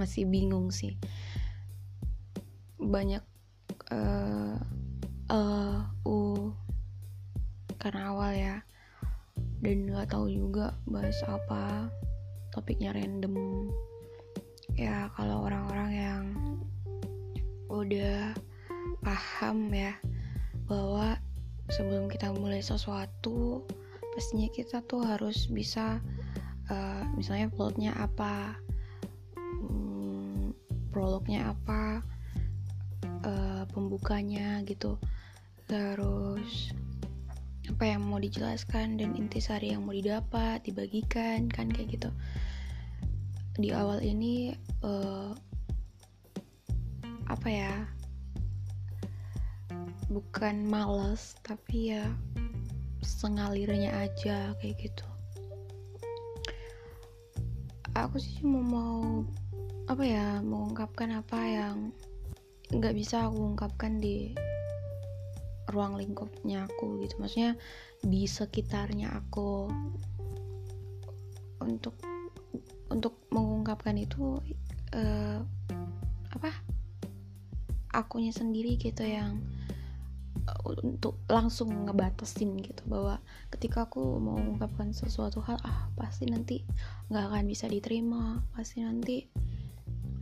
masih bingung sih. Banyak uh, uh, uh karena awal ya dan nggak tahu juga bahas apa topiknya random. Ya kalau orang-orang yang udah paham ya bahwa sebelum kita mulai sesuatu pastinya kita tuh harus bisa uh, misalnya plotnya apa prolognya apa uh, pembukanya gitu. Terus apa yang mau dijelaskan dan intisari yang mau didapat dibagikan kan kayak gitu. Di awal ini uh, apa ya bukan males tapi ya sengalirnya aja kayak gitu. Aku sih mau mau apa ya mengungkapkan apa yang nggak bisa aku ungkapkan di ruang lingkupnya aku gitu. Maksudnya di sekitarnya aku. Untuk untuk mengungkapkan itu uh, apa akunya sendiri gitu yang uh, untuk langsung ngebatasin gitu. Bahwa ketika aku mau mengungkapkan sesuatu hal ah pasti nanti nggak akan bisa diterima pasti nanti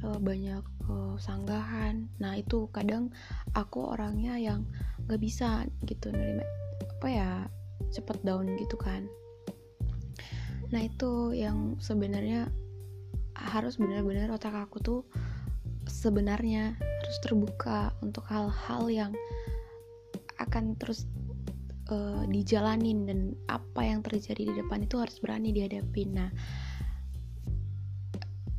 uh, banyak uh, sanggahan. Nah itu kadang aku orangnya yang nggak bisa gitu nerima apa ya cepet down gitu kan. Nah itu yang sebenarnya harus benar-benar otak aku tuh sebenarnya harus terbuka untuk hal-hal yang akan terus uh, dijalanin dan apa yang terjadi di depan itu harus berani dihadapin. Nah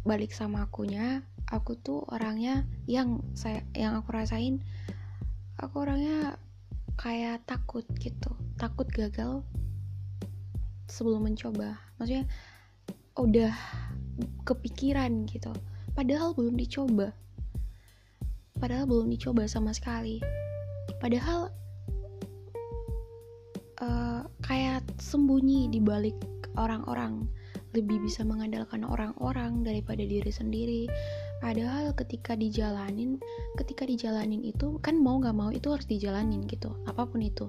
balik sama akunya aku tuh orangnya yang saya yang aku rasain aku orangnya kayak takut gitu takut gagal sebelum mencoba. Maksudnya udah kepikiran gitu padahal belum dicoba. Padahal belum dicoba sama sekali. Padahal uh, kayak sembunyi di balik orang-orang lebih bisa mengandalkan orang-orang daripada diri sendiri. Padahal ketika dijalanin ketika dijalanin itu kan mau nggak mau itu harus dijalanin gitu apa pun itu.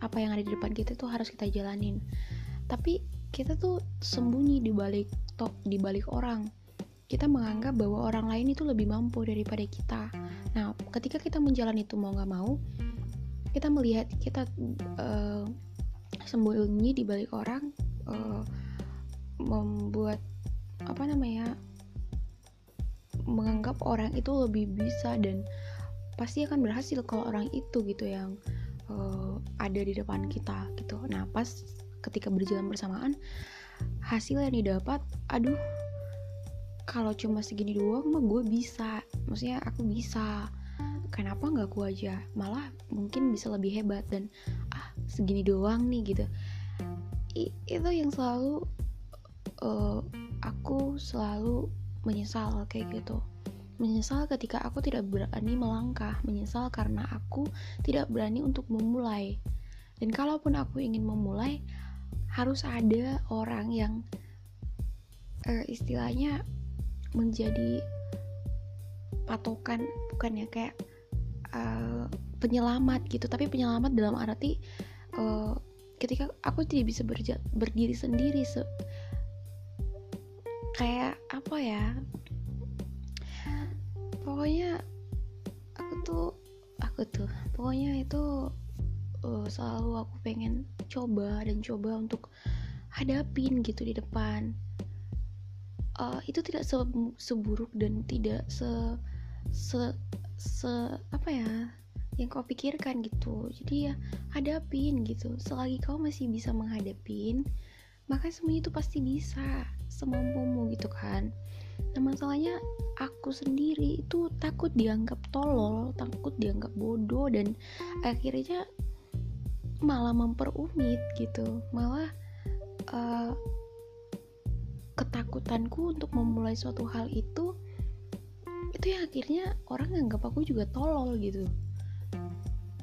Apa yang ada di depan kita tuh harus kita jalanin. Tapi kita tuh sembunyi di balik top di balik orang. Kita menganggap bahwa orang lain itu lebih mampu daripada kita. Nah ketika kita menjalani itu mau nggak mau kita melihat kita uh, sembunyi di balik orang uh, membuat apa namanya menganggap orang itu lebih bisa dan pasti akan berhasil kalau orang itu gitu yang uh, ada di depan kita gitu. Nah pas ketika berjalan bersamaan hasil yang didapat aduh kalau cuma segini doang mah gue bisa. Maksudnya aku bisa. Kenapa nggak gue aja? Malah mungkin bisa lebih hebat dan ah segini doang nih gitu. I, itu yang selalu uh, aku selalu menyesal kayak gitu. Menyesal ketika aku tidak berani melangkah menyesal karena aku tidak berani untuk memulai. Dan kalaupun aku ingin memulai harus ada orang yang uh, istilahnya menjadi patokan bukan ya kayak uh, penyelamat gitu. Tapi penyelamat dalam arti uh, ketika aku tidak bisa berdiri sendiri se kayak apa ya pokoknya aku tuh aku tuh pokoknya itu uh, selalu aku pengen coba dan coba untuk hadapin gitu di depan. Uh, itu tidak se seburuk dan tidak se se se apa ya yang kau pikirkan gitu. Jadi ya hadapin gitu. Selagi kau masih bisa menghadapin maka semuanya itu pasti bisa semampumu gitu kan. Nah masalahnya aku sendiri itu takut dianggap tolol takut dianggap bodoh dan akhirnya malah memperumit gitu. Malah uh, ketakutanku untuk memulai suatu hal itu itu yang akhirnya orang nganggap aku juga tolol gitu.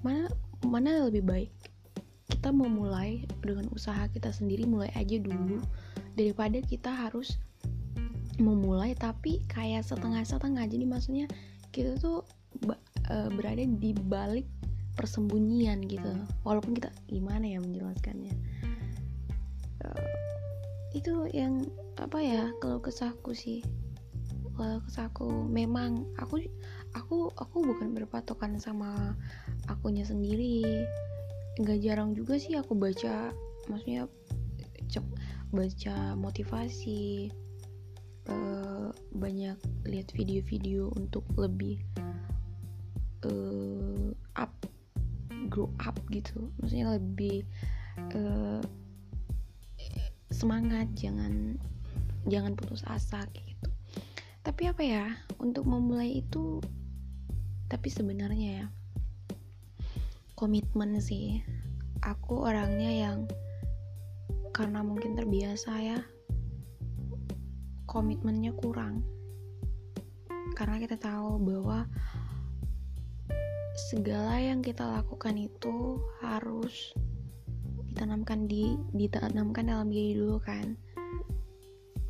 Mana mana lebih baik kita memulai dengan usaha kita sendiri mulai aja dulu daripada kita harus memulai tapi kayak setengah-setengah. Jadi maksudnya kita tuh uh, berada di balik persembunyian gitu. Walaupun kita gimana ya menjelaskannya. Uh, itu yang apa ya kalau kesahku sih. Kalau kesahku memang aku aku aku bukan berpatokan sama akunya sendiri. Nggak jarang juga sih aku baca maksudnya cek baca motivasi uh, banyak lihat video-video untuk lebih uh, up grow up gitu. Maksudnya lebih uh, semangat jangan jangan putus asa gitu. Tapi apa ya untuk memulai itu tapi sebenarnya ya komitmen sih. Aku orangnya yang karena mungkin terbiasa ya komitmennya kurang. Karena kita tahu bahwa segala yang kita lakukan itu harus ditanamkan di ditanamkan dalam diri dulu kan.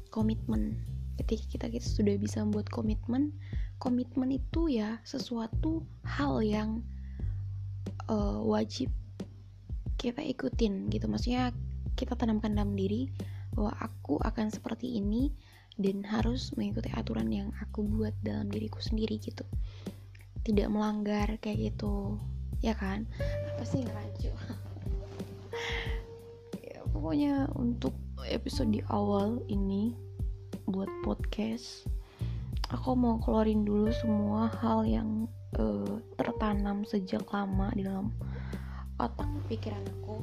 Komitmen. Ketika kita, kita sudah bisa membuat komitmen komitmen itu ya sesuatu hal yang uh, wajib kita ikutin gitu. Maksudnya kita tanamkan dalam diri bahwa aku akan seperti ini dan harus mengikuti aturan yang aku buat dalam diriku sendiri gitu. Tidak melanggar kayak gitu. Ya kan? Apa sih ngaco ya, pokoknya untuk episode di awal ini buat podcast aku mau keluarin dulu semua hal yang uh, tertanam sejak lama di dalam otak pikiran aku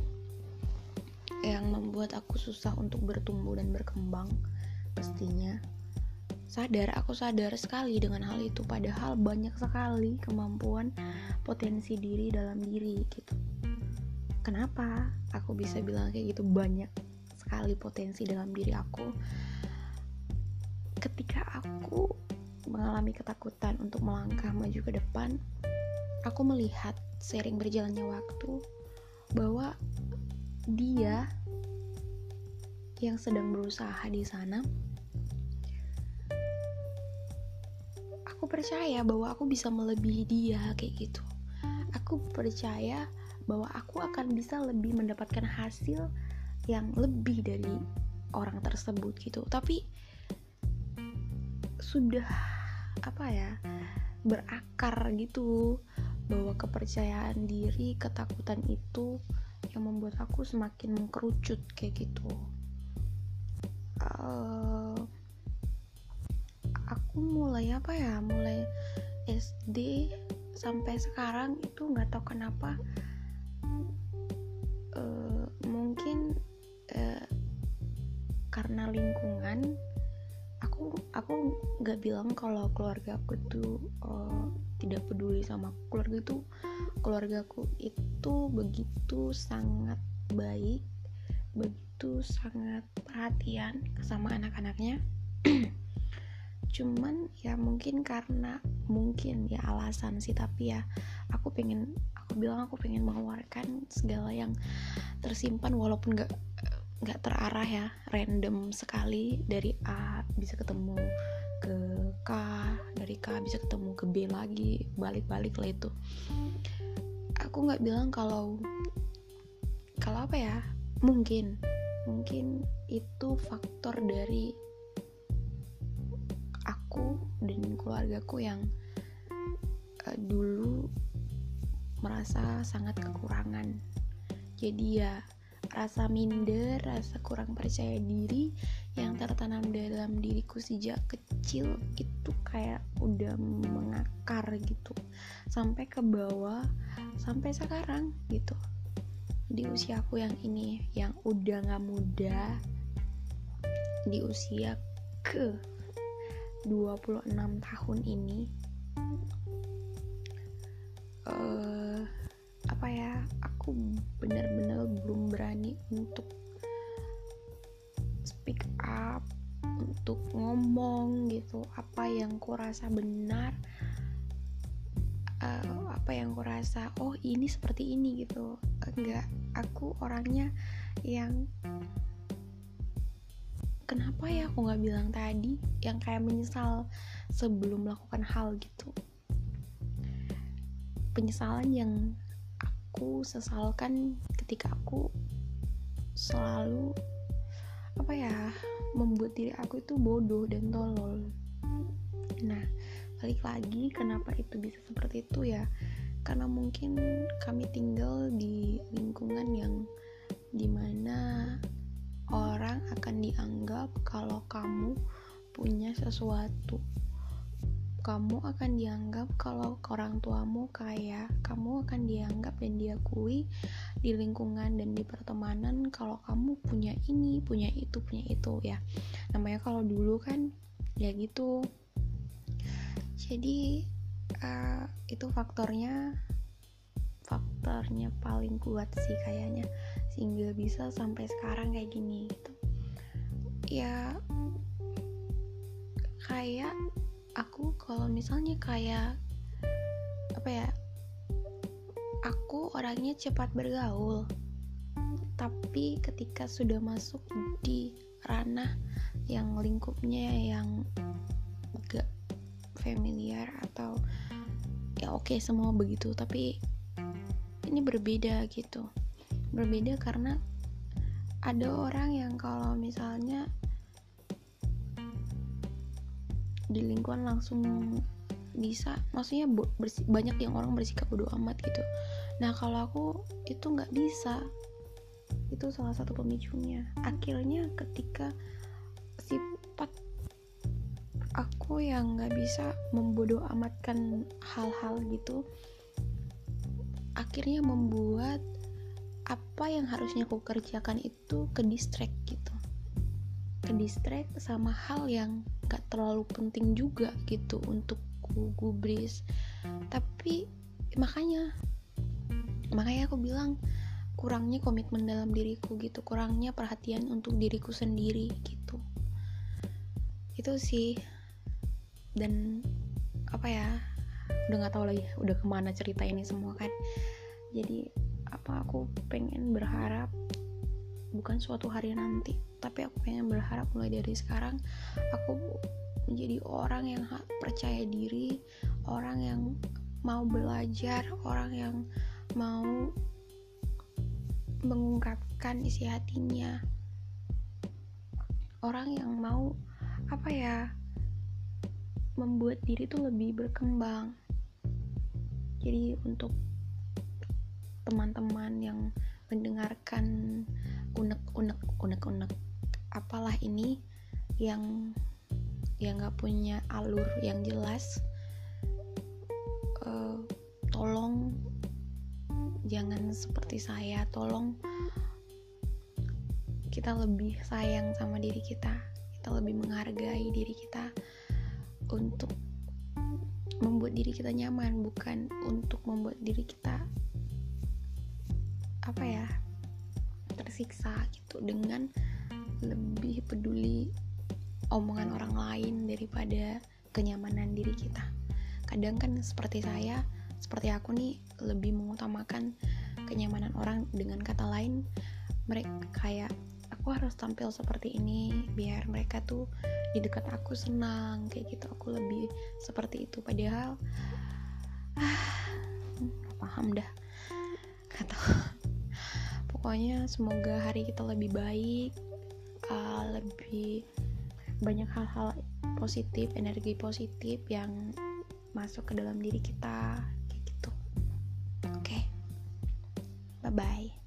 yang membuat aku susah untuk bertumbuh dan berkembang pastinya. Sadar aku sadar sekali dengan hal itu padahal banyak sekali kemampuan potensi diri dalam diri gitu. Kenapa aku bisa bilang kayak gitu? Banyak sekali potensi dalam diri aku. Ketika aku mengalami ketakutan untuk melangkah maju ke depan aku melihat sering berjalannya waktu bahwa dia yang sedang berusaha di sana aku percaya bahwa aku bisa melebihi dia kayak gitu. Aku percaya bahwa aku akan bisa lebih mendapatkan hasil yang lebih dari orang tersebut gitu. Tapi sudah apa ya berakar gitu bahwa kepercayaan diri ketakutan itu yang membuat aku semakin mengkerucut kayak gitu. Uh, aku mulai apa ya? Mulai SD sampai sekarang itu nggak tahu kenapa uh, mungkin uh, karena lingkungan aku aku nggak bilang kalau keluarga aku tuh uh, tidak peduli sama keluarga itu. Keluargaku itu begitu sangat baik begitu sangat perhatian sama anak-anaknya. Cuman ya mungkin karena mungkin ya alasan sih tapi ya aku pengen aku bilang aku pengen mengeluarkan segala yang tersimpan walaupun gak nggak terarah ya random sekali. Dari A bisa ketemu ke K dari K bisa ketemu ke B lagi balik-balik lah itu. Aku nggak bilang kalau kalau apa ya? Mungkin. Mungkin itu faktor dari aku dan keluargaku yang uh, dulu merasa sangat kekurangan. Jadi ya rasa minder, rasa kurang percaya diri yang tertanam dalam diriku sejak kecil itu kayak udah mengakar gitu. Sampai ke bawah sampai sekarang gitu di usiaku yang ini yang udah gak muda di usia ke 26 tahun ini uh, apa ya aku benar-benar belum berani untuk speak up untuk ngomong gitu apa yang ku rasa benar uh, apa yang ku rasa oh ini seperti ini gitu. Enggak. Aku orangnya yang kenapa ya aku nggak bilang tadi? Yang kayak menyesal sebelum melakukan hal gitu. Penyesalan yang aku sesalkan ketika aku selalu apa ya membuat diri aku itu bodoh dan tolol. Nah balik lagi kenapa itu bisa seperti itu ya? Karena mungkin kami tinggal di lingkungan yang di mana orang akan dianggap kalau kamu punya sesuatu. Kamu akan dianggap kalau orang tuamu kaya. Kamu akan dianggap dan diakui di lingkungan dan di pertemanan kalau kamu punya ini punya itu punya itu ya. Namanya kalau dulu kan ya gitu jadi uh, itu faktornya faktornya paling kuat sih kayaknya. Sehingga bisa sampai sekarang kayak gini gitu. Ya kayak aku kalau misalnya kayak apa ya aku orangnya cepat bergaul. Tapi ketika sudah masuk di ranah yang lingkupnya yang familiar atau ya oke okay, semua begitu. Tapi ini berbeda gitu. Berbeda karena ada orang yang kalau misalnya di lingkungan langsung bisa maksudnya banyak yang orang bersikap bodoh amat gitu. Nah kalau aku itu nggak bisa. Itu salah satu pemicunya. Akhirnya ketika sifat aku yang nggak bisa membodoh amatkan hal-hal gitu akhirnya membuat apa yang harusnya aku kerjakan itu ke distract gitu. Ke distract sama hal yang gak terlalu penting juga gitu untuk ku gubris. Tapi makanya makanya aku bilang kurangnya komitmen dalam diriku gitu kurangnya perhatian untuk diriku sendiri gitu. Itu sih dan apa ya udah nggak tahu lagi udah ke mana cerita ini semua kan. Jadi apa aku pengen berharap bukan suatu hari nanti tapi aku pengen berharap mulai dari sekarang aku menjadi orang yang percaya diri orang yang mau belajar orang yang mau mengungkapkan isi hatinya. Orang yang mau apa ya membuat diri tuh lebih berkembang. Jadi untuk teman-teman yang mendengarkan unek-unek unek-unek apalah ini yang yang nggak punya alur yang jelas uh, tolong jangan seperti saya tolong kita lebih sayang sama diri kita kita lebih menghargai diri kita untuk membuat diri kita nyaman bukan untuk membuat diri kita apa ya tersiksa gitu dengan lebih peduli omongan orang lain daripada kenyamanan diri kita. Kadang kan seperti saya seperti aku nih lebih mengutamakan kenyamanan orang dengan kata lain. Mereka kayak aku harus tampil seperti ini biar mereka tuh di dekat aku senang kayak gitu. Aku lebih seperti itu. Padahal ah paham dah. Kata pokoknya semoga hari kita lebih baik uh, lebih banyak hal-hal positif energi positif yang masuk ke dalam diri kita kayak gitu. Oke. Okay. bye bye